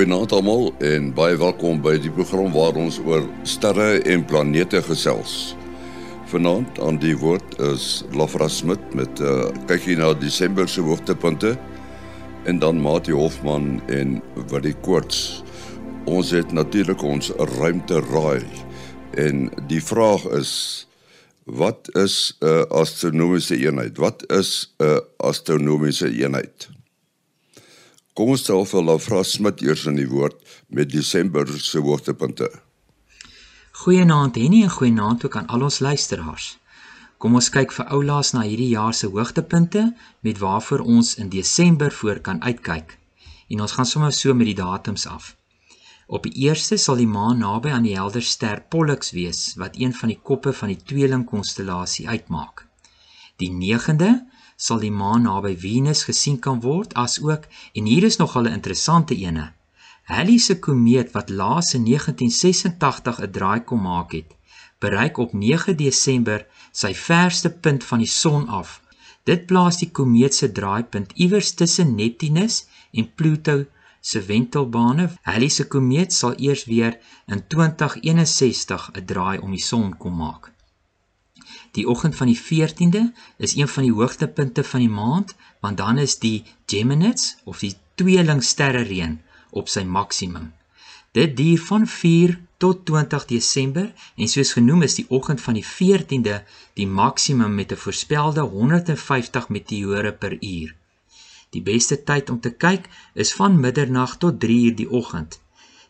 Goeienaand almal en baie welkom by die program waar ons oor sterre en planete gesels. Vanaand aan die woord is Lafra Smit met 'n uh, kykie na Desember se hoogtepunte en dan Mati Hofman en Willie Koorts. Ons het natuurlik ons ruimte raai en die vraag is wat is 'n uh, astronomiese eenheid? Wat is 'n uh, astronomiese eenheid? Kom ons stel vir Lafra Smit eers in die woord met Desember se hoogtepunte. Goeienaand Henny en goeienaand ook aan al ons luisteraars. Kom ons kyk vir oulaas na hierdie jaar se hoogtepunte met waarvoor ons in Desember voor kan uitkyk. En ons gaan sommer so met die datums af. Op die 1ste sal die maan naby aan die helder ster Pollux wees wat een van die koppe van die tweelingkonstellasie uitmaak. Die 9de sal die maan naby Venus gesien kan word asook en hier is nog 'n interessante ene. Halley se komeet wat laas in 1986 'n draai kom maak het, bereik op 9 Desember sy verste punt van die son af. Dit plaas die komeet se draaipunt iewers tussen Neptunus en Pluto se wentelbane. Halley se komeet sal eers weer in 2061 'n draai om die son kom maak. Die oggend van die 14de is een van die hoogtepunte van die maand, want dan is die Geminids of die tweelingsterre reën op sy maksimum. Dit duur van 4 tot 20 Desember en soos genoem is die oggend van die 14de die maksimum met 'n voorspelde 150 meteore per uur. Die beste tyd om te kyk is van middernag tot 3 uur die oggend.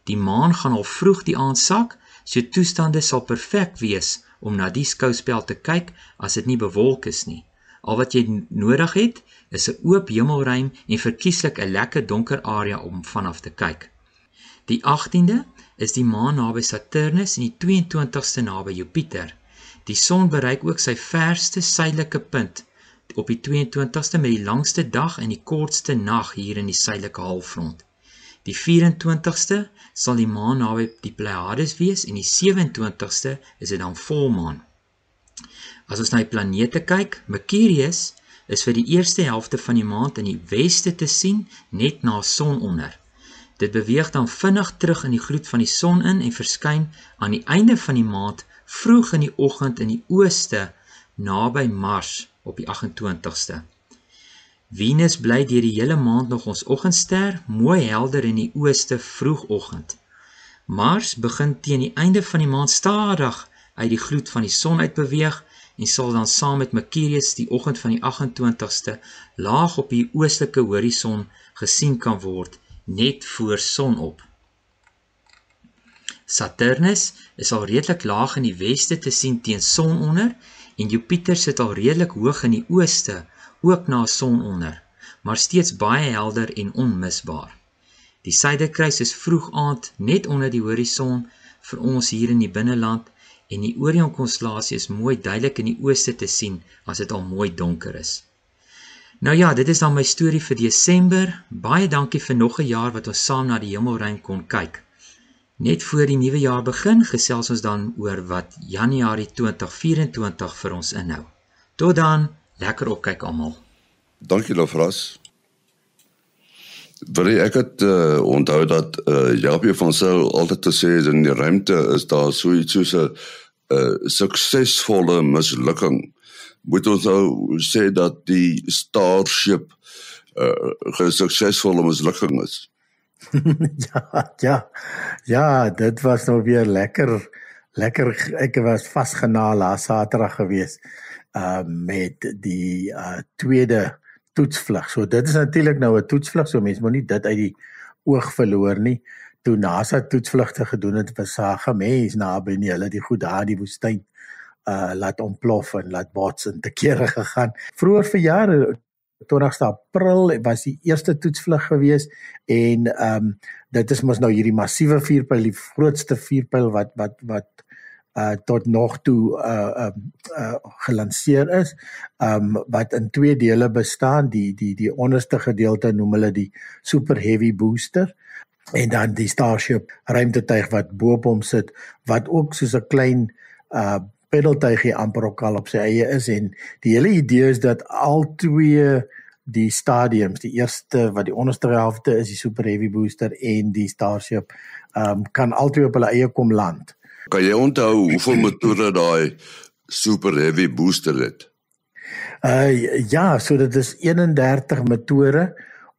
Die maan gaan al vroeg die aand sak, so toestande sal perfek wees om na die skouspel te kyk as dit nie bewolk is nie. Al wat jy nodig het, is 'n oop hemelruim en verkieslik 'n lekker donker area om vanaf te kyk. Die 18de is die maan naby Saturnus en die 22ste naby Jupiter. Die son bereik ook sy verste suidelike punt op die 22ste met die langste dag en die kortste nag hier in die suidelike halfrond. Die 24ste sal die maan naby die Pleiades wees en die 27ste is dit dan volmaan. As ons na die planete kyk, Mercurius is vir die eerste helfte van die maand in die weste te sien net na sononder. Dit beweeg dan vinnig terug in die gloed van die son in en verskyn aan die einde van die maand vroeg in die oggend in die ooste naby Mars op die 28ste. Venus bly deur die hele maand nog ons oggendster, mooi helder in die ooste vroegoggend. Mars begin teen die einde van die maand stadig uit die gloed van die son uitbeweeg en sal dan saam met Mercurius die oggend van die 28ste laag op die oostelike horison gesien kan word net voor sonop. Saturnus is al redelik laag in die weste te sien teen sononder en Jupiter sit al redelik hoog in die ooste ook na sononder, maar steeds baie helder en onmisbaar. Die suiderkruis is vroeg aand net onder die horison vir ons hier in die binneland en die Orionkonstellasie is mooi duidelik in die ooste te sien as dit al mooi donker is. Nou ja, dit is dan my storie vir Desember. Baie dankie vir nog 'n jaar wat ons saam na die hemelruim kon kyk. Net voor die nuwe jaar begin, gesels ons dan oor wat Januarie 2024 vir ons inhou. Tot dan. Lekker opkyk almal. Dankie Lofras. Wil ek het uh, onthou dat uh, Jabie van Sail altyd gesê het in die ruimte is daar so iets soos 'n uh, suksesvolle mislukking. Moet ons nou sê dat die Starship 'n uh, suksesvolle mislukking is? ja, ja. Ja, dit was nou weer lekker lekker ek was vasgenaal laas Saterdag geweest uh met die uh tweede toetsvlug. So dit is natuurlik nou 'n toetsvlug, so mense moet nie dit uit die oog verloor nie. Toe NASA toetsvlugte gedoen het, was sage mense naby nie hulle die goed daar die woestyn uh laat ontplof en laat bots en te kere gegaan. Vroeger vir jare 20 April was die eerste toetsvlug gewees en ehm um, dit is mos nou hierdie massiewe vuurpyl, die grootste vuurpyl wat wat wat uh tot nog toe uh um uh, uh gelanseer is um wat in twee dele bestaan die die die onderste gedeelte noem hulle die super heavy booster en dan die starship ruimtetuig wat bo op hom sit wat ook soos 'n klein uh pedaltuigie amper ook al op sy eie is en die hele idee is dat al twee die stadiums, die eerste wat die onderste helfte is die Super Heavy Booster en die Starship, ehm um, kan albei op hulle eie kom land. Kan jy onthou hoeveel motore daai Super Heavy Booster het? Uh ja, so dit is 31 motore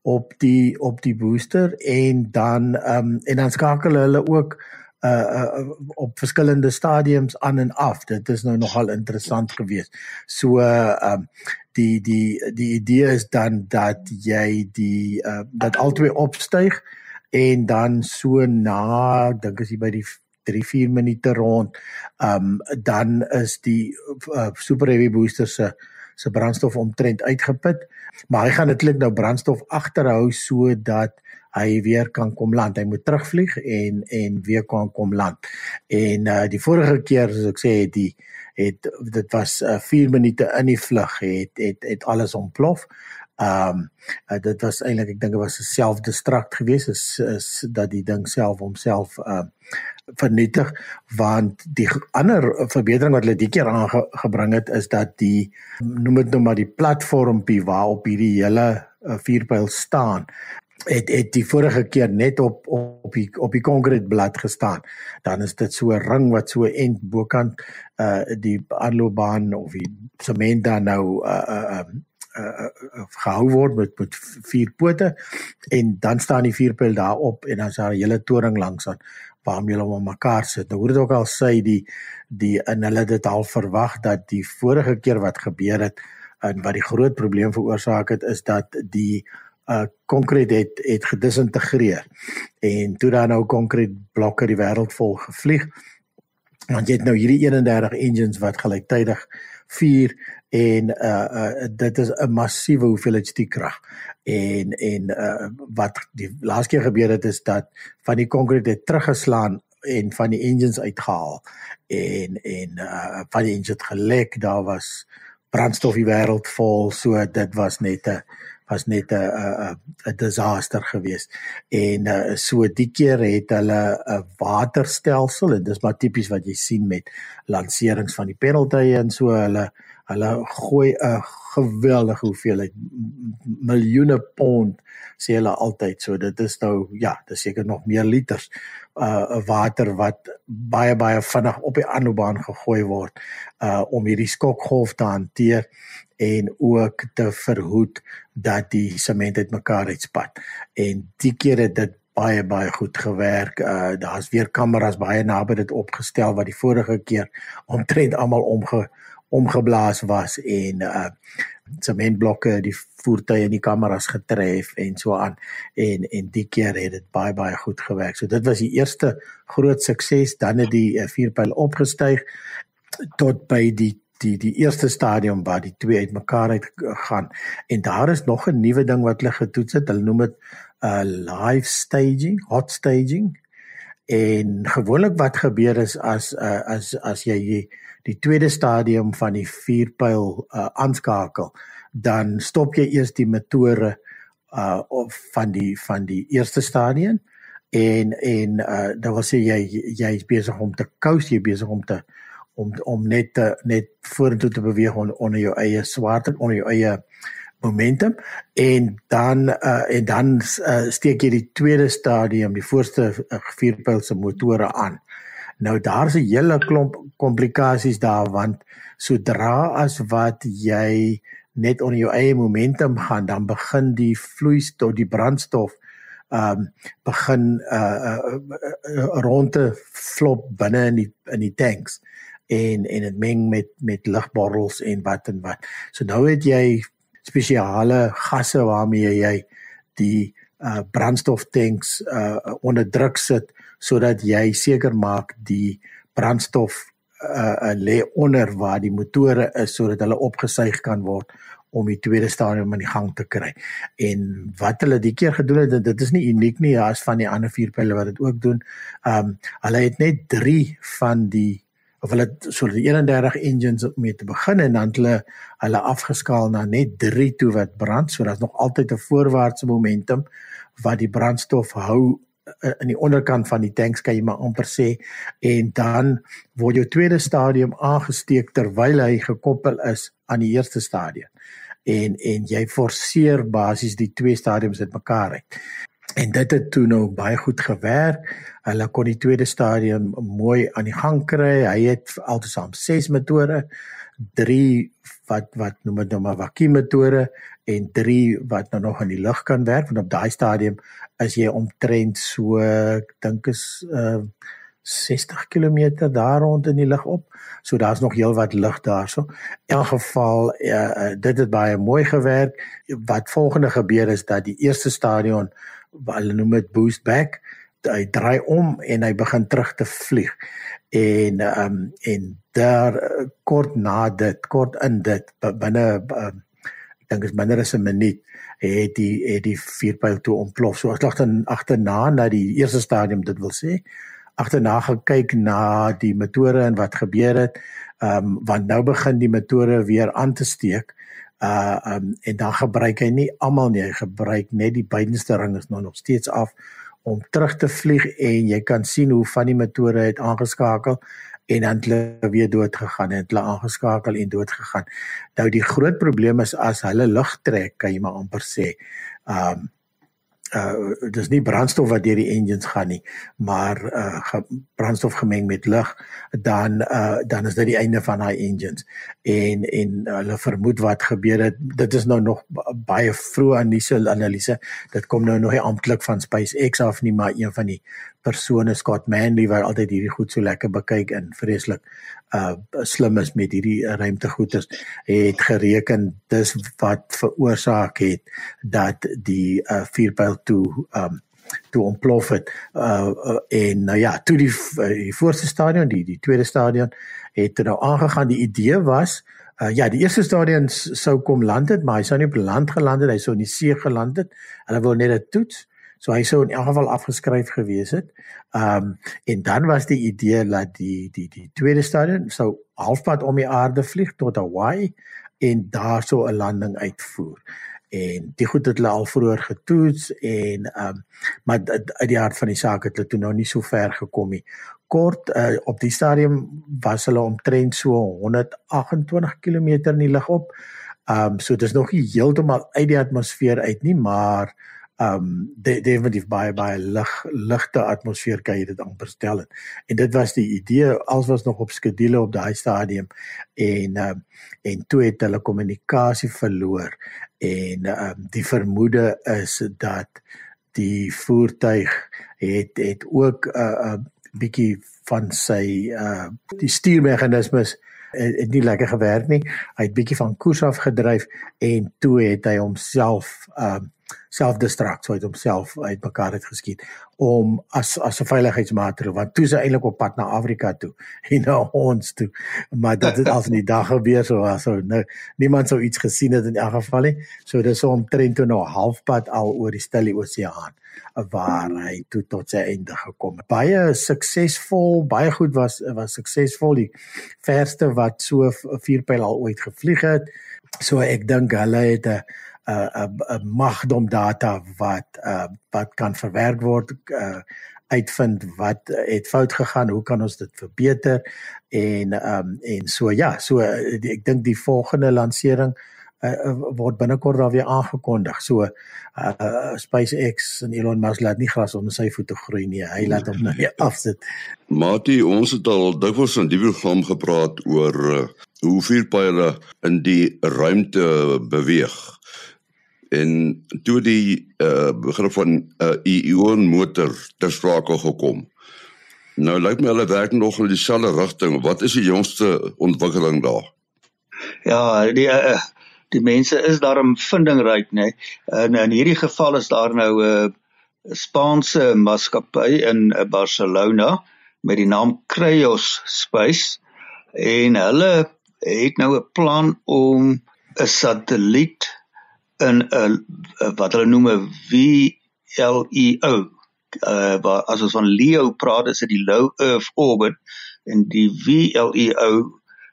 op die op die booster en dan ehm um, en dan skakel hulle ook uh, uh op verskillende stadiums aan en af. Dit is nou nogal interessant geweest. So ehm uh, die die die idee is dan dat jy die uh dat albei opstyg en dan so na dink as jy by die 3 4 minute rond ehm um, dan is die uh, super heavy booster se se brandstof omtrent uitgeput maar hy gaan netlik nou brandstof agterhou sodat hy weer kan kom land. Hy moet terugvlieg en en weer kan kom land. En uh die vorige keer soos ek sê die het dit was uh, 4 minute in die vlug het het het alles ontplof. Ehm um, uh, dit was eintlik ek dink dit was 'n selfdestruct geweest is, is dat die ding self homself uh vernietig want die ander verbetering wat hulle die keer aangebring het is dat die noem dit nou maar die platformpie waarop hierdie hele vierpyl staan het het die vorige keer net op op die op die konkrete blad gestaan. Dan is dit so 'n ring wat so end bokant uh die aanloopbaan of die sement dan nou uh uh um uh, uh, uh gehou word met met vier pote en dan staan die vierpyl daarop en dan is daar 'n hele toring langs aan waarmee hulle om mekaar sit. Nou hoor dit ook al sê die die en hulle dit al verwag dat die vorige keer wat gebeur het en wat die groot probleem veroorsaak het is dat die uh konkreet het het gedisintegreer en toe dan nou konkreet blokke die wêreld vol gevlieg want jy het nou hierdie 31 engines wat gelyktydig vuur en uh uh dit is 'n massiewe hoeveelheid stiekrag. En en uh wat die laaste keer gebeur het is dat van die konkreet het teruggeslaan en van die engines uitgehaal. En en uh van die engines gelek daar was brandstof die wêreld vol so dit was net 'n was net 'n 'n 'n disaster geweest. En uh, so die keer het hulle 'n waterstelsel en dis maar tipies wat jy sien met lanserings van die penaltye en so hulle hulle gooi 'n geweldige hoeveelheid miljoene pond sê hulle altyd so dit is nou ja dis seker nog meer liters uh water wat baie baie vinnig op die aanloopbaan gegooi word uh om hierdie skokgolf te hanteer en ook te verhoed dat die sement uitmekaar uitspat. En die keer het dit baie baie goed gewerk. Uh daar's weer kameras baie naby dit opgestel wat die vorige keer omtrent almal omge omgeblaas was en uh sementblokke die voertuie en die kameras getref en so aan en en die keer het dit baie baie goed gewerk. So dit was die eerste groot sukses dan het die uh, vierpyl opgestyg tot by die die die eerste stadium waar die twee uitmekaar uit gaan en daar is nog 'n nuwe ding wat hulle getoets het. Hulle noem dit 'n uh, live staging, hot staging. En gewoonlik wat gebeur is as uh, as as jy die, tweede stadium van die vierpyl uh, aanskakel, dan stop jy eers die motore uh of van die van die eerste stadium en en uh dan wil sê jy jy is besig om te coast, jy besig om te om om net te, net vorentoe te beweeg on, onder jou eie swaarte onder jou eie momentum en dan uh, en dan uh, steek jy die tweede stadium die voorste uh, vierpylse motore aan. Nou daar's 'n hele klomp komplikasies daar want sodra as wat jy net onder jou eie momentum gaan dan begin die vloeistof die brandstof ehm um, begin uh, uh, uh rond te flop binne in die in die tanks en en dit meng met met lugborrels en wat en wat. So nou het jy spesiale gasse waarmee jy die uh brandstoftanks uh onder druk sit sodat jy seker maak die brandstof uh, uh lê onder waar die motore is sodat hulle opgesuig kan word om die tweede stadium in die gang te kry. En wat hulle die keer gedoen het, dit is nie uniek nie, as van die ander vier pile wat dit ook doen. Um hulle het net 3 van die of hulle so die 31 engines mee te begin en dan hulle hulle afgeskaal na net 3 toe wat brand. So daar's nog altyd 'n voorwaartse momentum wat die brandstof hou eh, in die onderkant van die tanks kan jy maar amper sê. En dan word jou tweede stadium aangesteek terwyl hy gekoppel is aan die eerste stadium. En en jy forceer basies die twee stadiums uitmekaar uit. En dit het toe nou baie goed gewerk. Hulle kon die tweede stadium mooi aan die gang kry. Hy het altesaam 6 motore, 3 wat wat noem dit nou maar vakuum motore en 3 wat nou nog in die lug kan werk want op daai stadium is jy omtrent so ek dink is uh 60 km daar rond in die lug op. So daar's nog heelwat lug daarso. In elk geval uh, dit het baie mooi gewerk. Wat volgende gebeur is dat die eerste stadion wat hulle noem dit boost back, hy draai om en hy begin terug te vlieg. En ehm um, en daar kort na dit, kort in dit binne uh, ek dink is minder as 'n minuut het die het die vuurpyl toe ontplof. So as lag dan agterna na die eerste stadium dit wil sê agterna gekyk na die metode en wat gebeur het. Ehm um, want nou begin die metode weer aan te steek. Uh um, en dan gebruik hy nie almal nie, hy gebruik net die buitenste ring is nou nog steeds af om terug te vlieg en jy kan sien hoe van die metode het aangeskakel en dan hulle weer dood gegaan en hulle aangeskakel en dood gegaan. Nou die groot probleem is as hulle lug trek, kan jy maar amper sê. Um, uh dis nie brandstof wat deur die engines gaan nie maar uh ge, brandstof gemeng met lug dan uh dan is dit die einde van daai engines. En en hulle vermoed wat gebeur het dit is nou nog baie vroeg aan die analise dit kom nou nog nie amptelik van SpaceX af nie maar een van die persone Scott Manley wat altyd hierdie goed so lekker bekyk en vreeslik uh slim is met hierdie ruimtegoeders het gereken dis wat veroorsaak het dat die uh vuurpyl toe um toe ontplof het uh, uh en nou ja toe die uh, die voorste stadion die die tweede stadion het nou aangegaan die idee was Uh, ja, die eerste stadion sou kom land het, maar hy sou nie op land geland het, hy sou in die see geland het. Hulle wou net 'n toets. So hy sou in elk geval afgeskryf gewees het. Ehm um, en dan was die idee dat die die die tweede stadium sou halfpad om die aarde vlieg tot Hawaii en daar sou 'n landing uitvoer. En die goed het hulle al vroeër getoets en ehm um, maar uit die hart van die saak het hulle toe nou nie so ver gekom nie. Kort uh, op die stadium was hulle omtrent so 128 km in die lug op. Ehm um, so dis nog nie heeltemal uit die atmosfeer uit nie, maar um de, definitief baie baie lig ligte atmosfeer kan jy dit amper stel het. En dit was die idee als was nog op skedule op daai stadium en um en toe het hulle kommunikasie verloor en um die vermoede is dat die voertuig het het ook 'n uh, 'n uh, bietjie van sy uh die stuurmeganismes het, het nie lekker gewerk nie. Hy het bietjie van koers af gedryf en toe het hy homself um self-destruct, so hy het homself uitmekaar het geskiet om as as 'n veiligheidsmaatreël want toe is hy eintlik op pad na Afrika toe en na ons toe. Maar dit het al in die dag gebeur so was so nou niemand sou iets gesien het in elk geval nie. So dis so omtrent toe nou halfpad al oor die Stille Oseaan waar hy toe tot sy einde gekom het. Baie suksesvol, baie goed was was suksesvol die verste wat so 'n vuurpyl al ooit gevlieg het. So ek dink hulle het 'n 'n 'n magdom data wat uh, wat kan verwerk word uh, uitvind wat het fout gegaan hoe kan ons dit verbeter en um, en so ja so die, ek dink die volgende lansering uh, word binnekort daar weer aangekondig. So uh, SpaceX en Elon Musk laat nie gras onder sy voete groei nie. Hy laat hom nou weer afsit. Mati ons het al dikwels in die program gepraat oor uh, hoe vuurpyle in die ruimte beweeg en toe die uh, begrip van 'n uh, ion motor ter sprake gekom. Nou lyk my hulle werk nog in dieselfde rigting. Wat is die jongste ontwikkeling daar? Ja, die uh, die mense is daarom vindingryk, né? Nee. In in hierdie geval is daar nou 'n uh, Spaanse maatskappy in uh, Barcelona met die naam Creios Space en hulle het nou 'n plan om 'n satelliet in 'n wat hulle noem 'n VLEO. Uh waar as ons van LEO praat, is dit die low earth orbit en die VLEO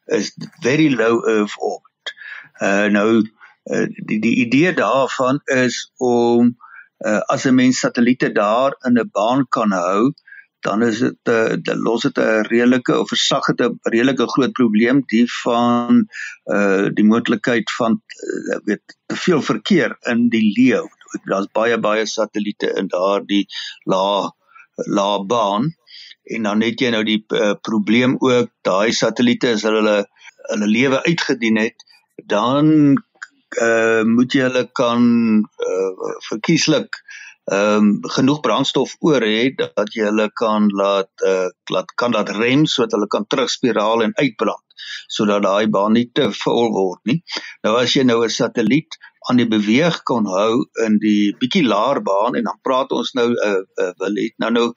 is very low earth orbit. Uh nou uh, die die idee daarvan is om uh, as 'n mens satelliete daar in 'n baan kan hou dan is dit 'n uh, eh, los dit 'n redelike of versag dit 'n redelike groot probleem die van uh die moontlikheid van uh, weet te veel verkeer in die leeu. Daar's baie baie satelliete in daardie lae lae baan en dan het jy nou die uh, probleem ook daai satelliete as hulle hulle lewe uitgedien het dan uh moet jy hulle kan uh verkieslik ehm um, genoeg brandstof oor hê dat jy hulle kan laat uh laat kan laat rem sodat hulle kan terugspiraal en uitbrand sodat daai baan nie te vol word nie. Nou as jy nou 'n satelliet aan die beweeg kan hou in die bietjie laer baan en dan praat ons nou 'n uh, uh, wil het nou nou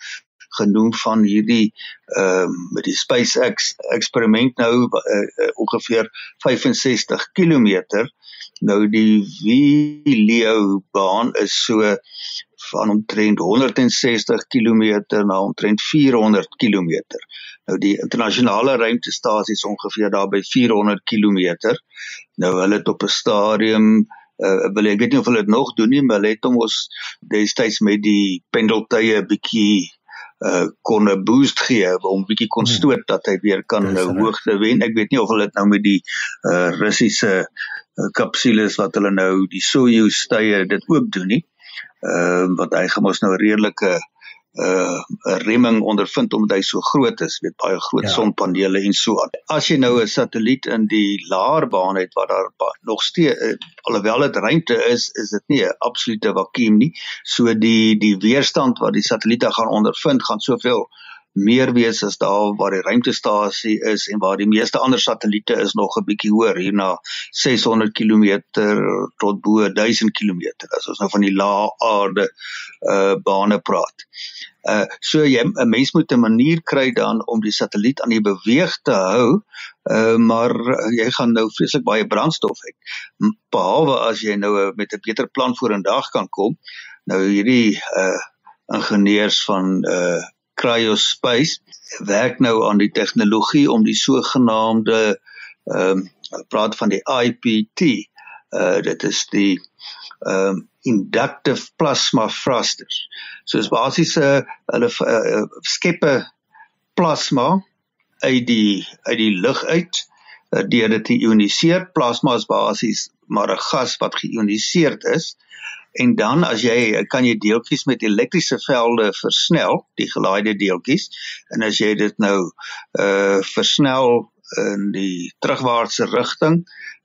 genoem van hierdie ehm um, met die SpaceX eksperiment nou uh, uh, ongeveer 65 km nou die Leo baan is so van omtrent 160 km na omtrent 400 km. Nou die internasionale ruimtestasie is ongeveer daar by 400 km. Nou hulle het op 'n stadium uh, wil ek weet nie of hulle dit nog doen nie, maar hulle het hom ons destyds met die pendeltye bietjie uh kon 'n boost gee om bietjie kon hmm. stoot dat hy weer kan nou hoogte wen. Ek weet nie of hulle dit nou met die uh Russiese uh, kapsules wat hulle nou die Soyuz stye dit ook doen nie ehm uh, wat hy gemos nou redelike uh 'n remming ondervind omdat hy so groot is, weet baie groot ja. sonpanele en so aan. As jy nou 'n satelliet in die laer baan het waar daar nog steeds uh, alhoewel dit ruimte is, is dit nie 'n absolute vakuum nie. So die die weerstand wat die satelliete gaan ondervind gaan soveel meer wees as daar waar die ruimtestasie is en waar die meeste ander satelliete is nog 'n bietjie hoër hier na 600 km tot bo 1000 km as ons nou van die lae aarde uh bane praat. Uh so jy 'n mens moet 'n manier kry dan om die satelliet aan die beweeg te hou, uh maar jy gaan nou vreeslik baie brandstof hê. Behalwe as jy nou met 'n beter plan vorendag kan kom. Nou hierdie uh ingenieurs van uh Cryospace werk nou aan die tegnologie om die sogenaamde ehm um, praat van die IPT. Uh dit is die ehm um, inductive plasma thrusters. So is basies 'n uh, hulle uh, skeppe plasma uit die uit die lug uit uh, deur dit te ioniseer. Plasma is basies maar 'n gas wat geïoniseerd is en dan as jy kan jy deeltjies met elektriese velde versnel, die gelaaide deeltjies. En as jy dit nou uh versnel in die terugwaartse rigting,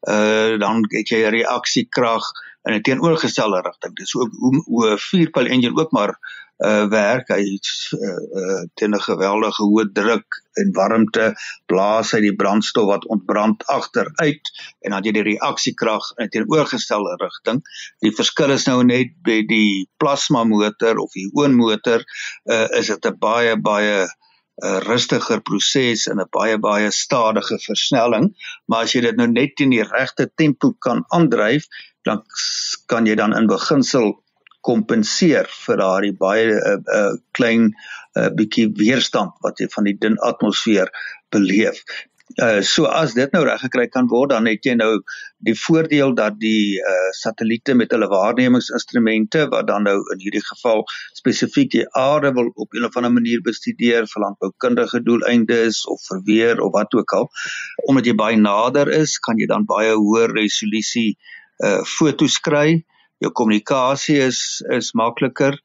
uh dan het jy 'n reaksiekrag in 'n teenoorgestelde rigting. Dis ook hoe 'n vuurpyl engine ook maar uh werk. Hy uh, uh teen 'n geweldige hoë druk en warmte blaas hy die brandstof wat ontbrand agteruit en dan jy die reaksiekrag in teenoorgestelde rigting die verskil is nou net by die plasma motor of die oonmotor uh is dit 'n baie baie 'n rustiger proses en 'n baie baie stadige versnelling. Maar as jy dit nou net teen die regte tempo kan aandryf dan kan jy dan in beginsel kompenseer vir daardie baie uh, uh, klein uh, bietjie weerstand wat jy van die dun atmosfeer beleef. Uh so as dit nou reg gekry kan word dan het jy nou die voordeel dat die uh satelliete met hulle waarnemingsinstrumente wat dan nou in hierdie geval spesifiek die aarde wil op 'n of ander manier bestudeer vir landboukundige doeleindes of vir weer of wat ook al omdat jy baie nader is kan jy dan baie hoër resolusie uh fotos kry uh jou kommunikasie is is makliker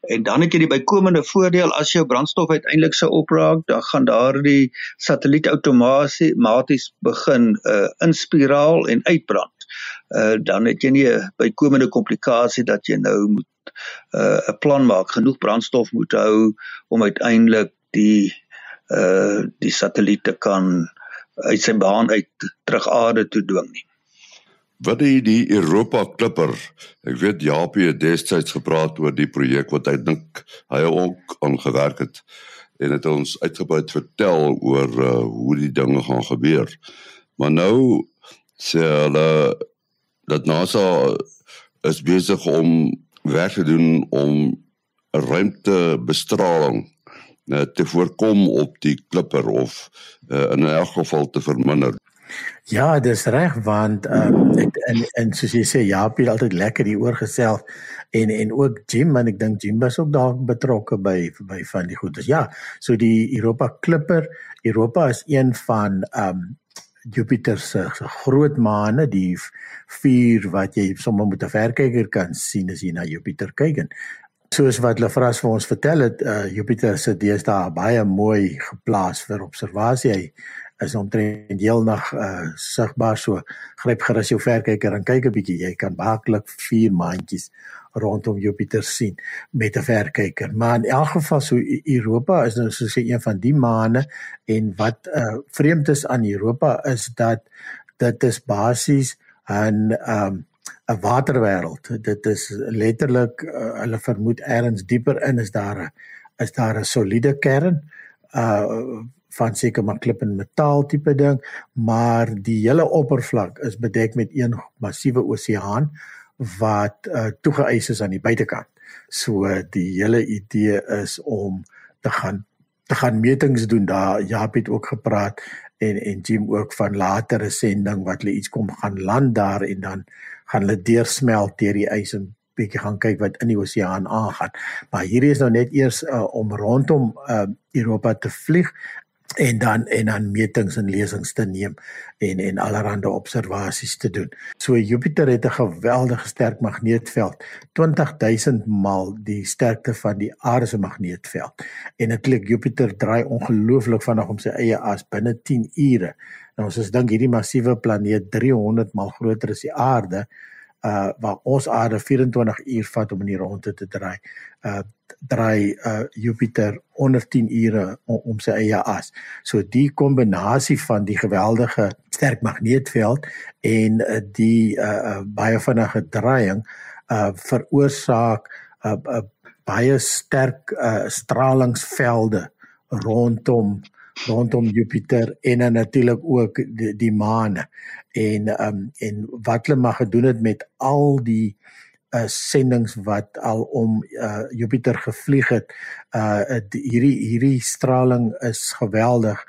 en dan het jy die bykomende voordeel as jou brandstof uiteindelik sou opraak dan gaan daardie satelliet outomaties begin uh, inspiraal en uitbrand. Uh, dan het jy nie 'n bykomende komplikasie dat jy nou moet uh, 'n plan maak genoeg brandstof moet hou om uiteindelik die uh die satelliete kan uit sy baan uit terug aarde toe dwing nie. Wat is die Europa Clipper? Ek weet Japie het destyds gepraat oor die projek wat hy dink hy ook aangewerk het en het ons uitgebrei vertel oor uh, hoe die dinge gaan gebeur. Maar nou sê hulle dat NASA is besig om werk te doen om ruimtebestraling uh, te voorkom op die Clipper of uh, in 'n geval te verminder. Ja, dis reg want um, ek en en soos jy sê Jaapie het altyd lekker hier oorgesels en en ook Jim en ek dink Jim was ook dalk betrokke by by van die goedes. Ja, so die Europa Clipper, Europa is een van um Jupiter se groot maane, die vier wat jy sommer met 'n verkyker kan sien as jy na Jupiter kyk en soos wat Lefras vir ons vertel het, uh, Jupiter se deesdae baie mooi geplaas vir observasie. Hy is omtrent heelnag uh sigbaar so gryp gerus jou verkyker en kyk 'n bietjie. Jy kan maklik vier maandjies rondom Jupiter sien met 'n verkyker. Maar in elk geval so Europa is nou soos een van die maane en wat uh vreemd is aan Europa is dat dit is basies 'n um 'n waterwêreld dit is letterlik uh, hulle vermoed ergens dieper in is daar 'n is daar 'n soliede kern. Uh van seker maar klip en metaal tipe ding, maar die hele oppervlak is bedek met een massiewe oseaan wat uh, toegeëis is aan die buitekant. So die hele idee is om te gaan te gaan metings doen daar Jaap het ook gepraat en en Jim ook van latere sending wat hulle iets kom gaan land daar en dan gaan hulle deursmelt deur die ys en bietjie gaan kyk wat in die oseaan aangaan. Maar hierdie is nou net eers uh, om rondom uh, Europa te vlieg en dan en dan metings en lesings te neem en en allerlei observasies te doen. So Jupiter het 'n geweldige sterk magneetveld, 20000 maal die sterkte van die aarde se magneetveld. En dit klink Jupiter draai ongelooflik vinnig om sy eie as binne 10 ure. Nou ons is dink hierdie massiewe planeet 300 maal groter as die aarde uh waar ons aarde 24 uur vat om in die ronde te draai. Uh draai uh Jupiter onder 10 ure om, om sy eie as. So die kombinasie van die geweldige sterk magneetveld en uh, die uh, uh baie vinnige draaiing uh veroorsaak 'n uh, uh, baie sterk uh stralingsvelde rondom rondom Jupiter en dan natuurlik ook die, die maan en um en wat hulle mag gedoen het met al die uh sendings wat al om uh Jupiter gevlieg het uh hierdie hierdie straling is geweldig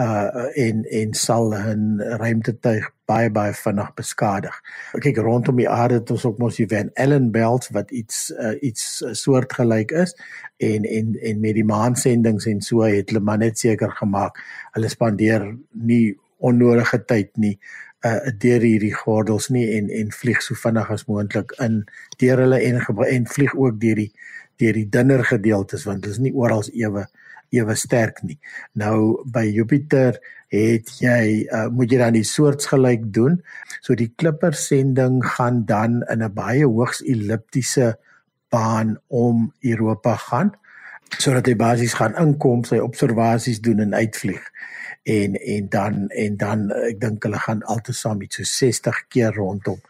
uh en en sal 'n ruimtetuig baie baie vinnig beskadig. Kyk rondom die aarde het ons ook mos die Van Allen belt wat iets uh, iets soortgelyk is en en en met die maansendings en so het hulle maar net seker gemaak hulle spandeer nie onnodige tyd nie uh deur hierdie gordels nie en en vlieg so vinnig as moontlik in deur hulle en en vlieg ook deur die deur die dunner gedeeltes want dit is nie oral ewe ewe sterk nie. Nou by Jupiter het jy uh, moet jy dan die soortgelyk doen. So die Clipper sending gaan dan in 'n baie hoogs elliptiese baan om Europa gaan sodat hy basies gaan inkom, sy observasies doen en uitvlieg. En en dan en dan ek dink hulle gaan altesaam iets so 60 keer rondom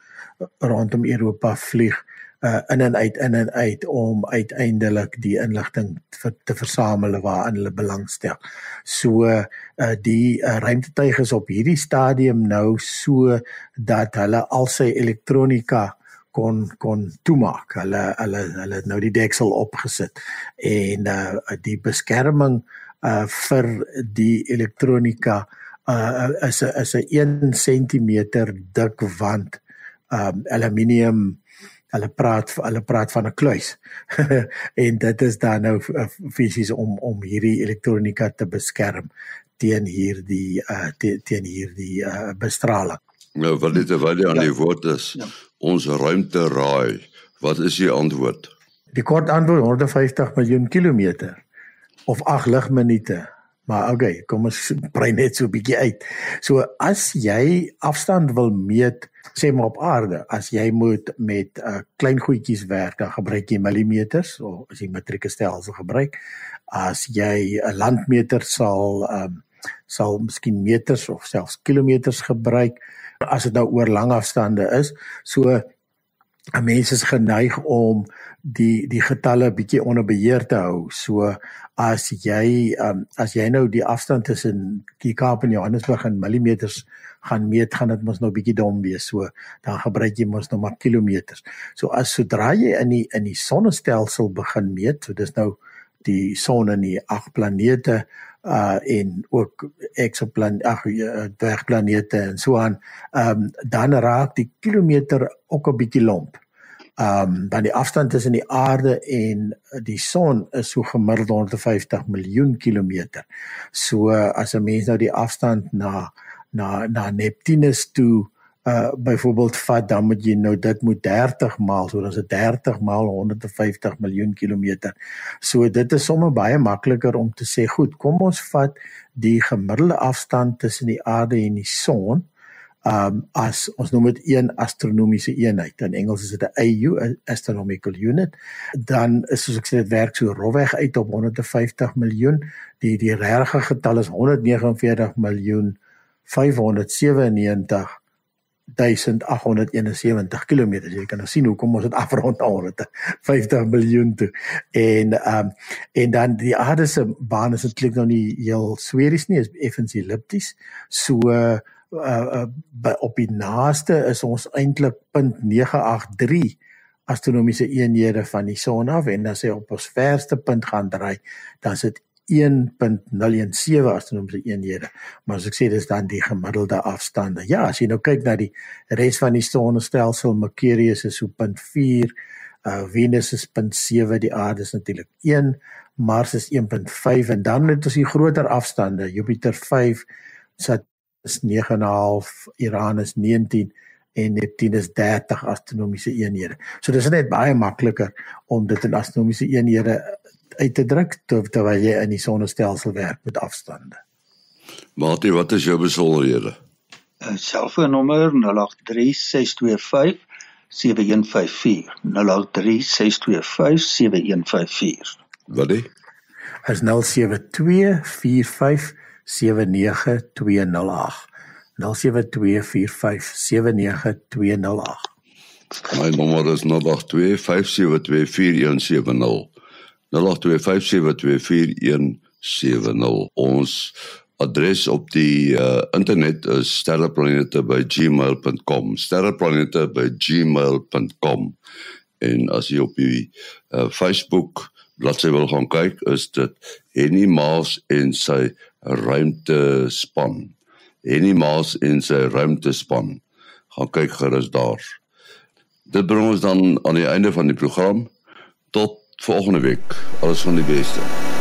rondom Europa vlieg uh, in en uit in en uit om uiteindelik die inligting vir, te versamel waarin hulle belangstel. So uh, die uh, ruimtetuig is op hierdie stadium nou so dat hulle al sy elektronika kon kon toemaak. Hulle hulle hulle het nou die deksel opgesit en uh, die beskerming uh, vir die elektronika uh, is 'n is 'n 1 cm dik wand um aluminium hulle praat hulle praat van 'n kluis. en dit is dan nou fisies om om hierdie elektronika te beskerm teen hierdie uh teen hierdie uh bestraling. Nou wat dit wat jy aan ja. die woord is. Ja. Ons ruimte raai. Wat is die antwoord? Die kort antwoord 150 miljoen kilometer of 8 ligminute. Maar okay, kom ons brei net so 'n bietjie uit. So as jy afstand wil meet sê maar op aarde, as jy moet met uh, klein goedjies werk, dan gebruik jy millimeters of as jy metrieke stelsel gebruik. As jy 'n landmeter sal um, sal miskien meters of selfs kilometers gebruik as dit nou oor lang afstande is. So 'n mens is geneig om die die getalle bietjie onder beheer te hou. So as jy um, as jy nou die afstand tussen die Kaap en Johannesburg in millimeters gaan meet, gaan dit mos nou bietjie dom wees. So dan gebruik jy mos nou maar kilometers. So as sodra jy in die in die sonnestelsel begin meet, so dis nou die son en die ag planete uh en ook eksoplan ag uh, dwergplanete en so aan ehm um, dan raak die kilometer ook 'n bietjie lomp. Ehm um, want die afstand tussen die aarde en die son is so gemiddeld 150 miljoen kilometer. So as 'n mens nou die afstand na na na Neptunus toe uh byvoorbeeld vat dan moet jy nou dit moet 30 maal so dan is dit 30 maal 150 miljoen kilometer. So dit is sommer baie makliker om te sê goed, kom ons vat die gemiddelde afstand tussen die aarde en die son um as ons noem dit een astronomiese eenheid. In Engels is dit 'n AU, astronomical unit. Dan is soos ek sê dit werk so rofweg uit op 150 miljoen. Die die regte getal is 149 miljoen 597 1871 km. Jy kan nou sien hoekom ons dit afrond na 150 miljoen toe. En ehm um, en dan die aarde se baan is eintlik nou nie heel sweries nie, is effens ellipties. So uh, uh by op die naaste is ons eintlik 0.983 astronomiese eenhede van die son af en as hy op ons verste punt gaan draai, dan is dit 1.017 astronomiese eenhede. Maar as ek sê dis dan die gemiddelde afstande. Ja, as jy nou kyk na die res van die sonnestelsel, Mercurius is so 0.4, uh Venus is 0.7, die aarde is natuurlik 1, Mars is 1.5 en dan het ons die groter afstande, Jupiter 5, Saturn is 9.5, Uranus 19 en Neptunus 30 astronomiese eenhede. So dis net baie makliker om dit in astronomiese eenhede uit te druk terwyl jy in die sonnestelsel werk met afstande. Maatie, wat is jou besonderhede? 'n Selfoonnommer 083625 7154 0836257154. Wat is? Is 0724579208. 0724579208. My nommer is 0825724170. 0825724170. Ons adres op die uh, internet is sterreplanete@gmail.com. sterreplanete@gmail.com. En as jy op die uh, Facebook bladsy wil gaan kyk, is dit Henny Maas en sy ruimtespan. Henny Maas en sy ruimtespan. Gaan kyk gerus daar. Dit bring ons dan aan die einde van die program. Tot volgende week. Alles van die beste.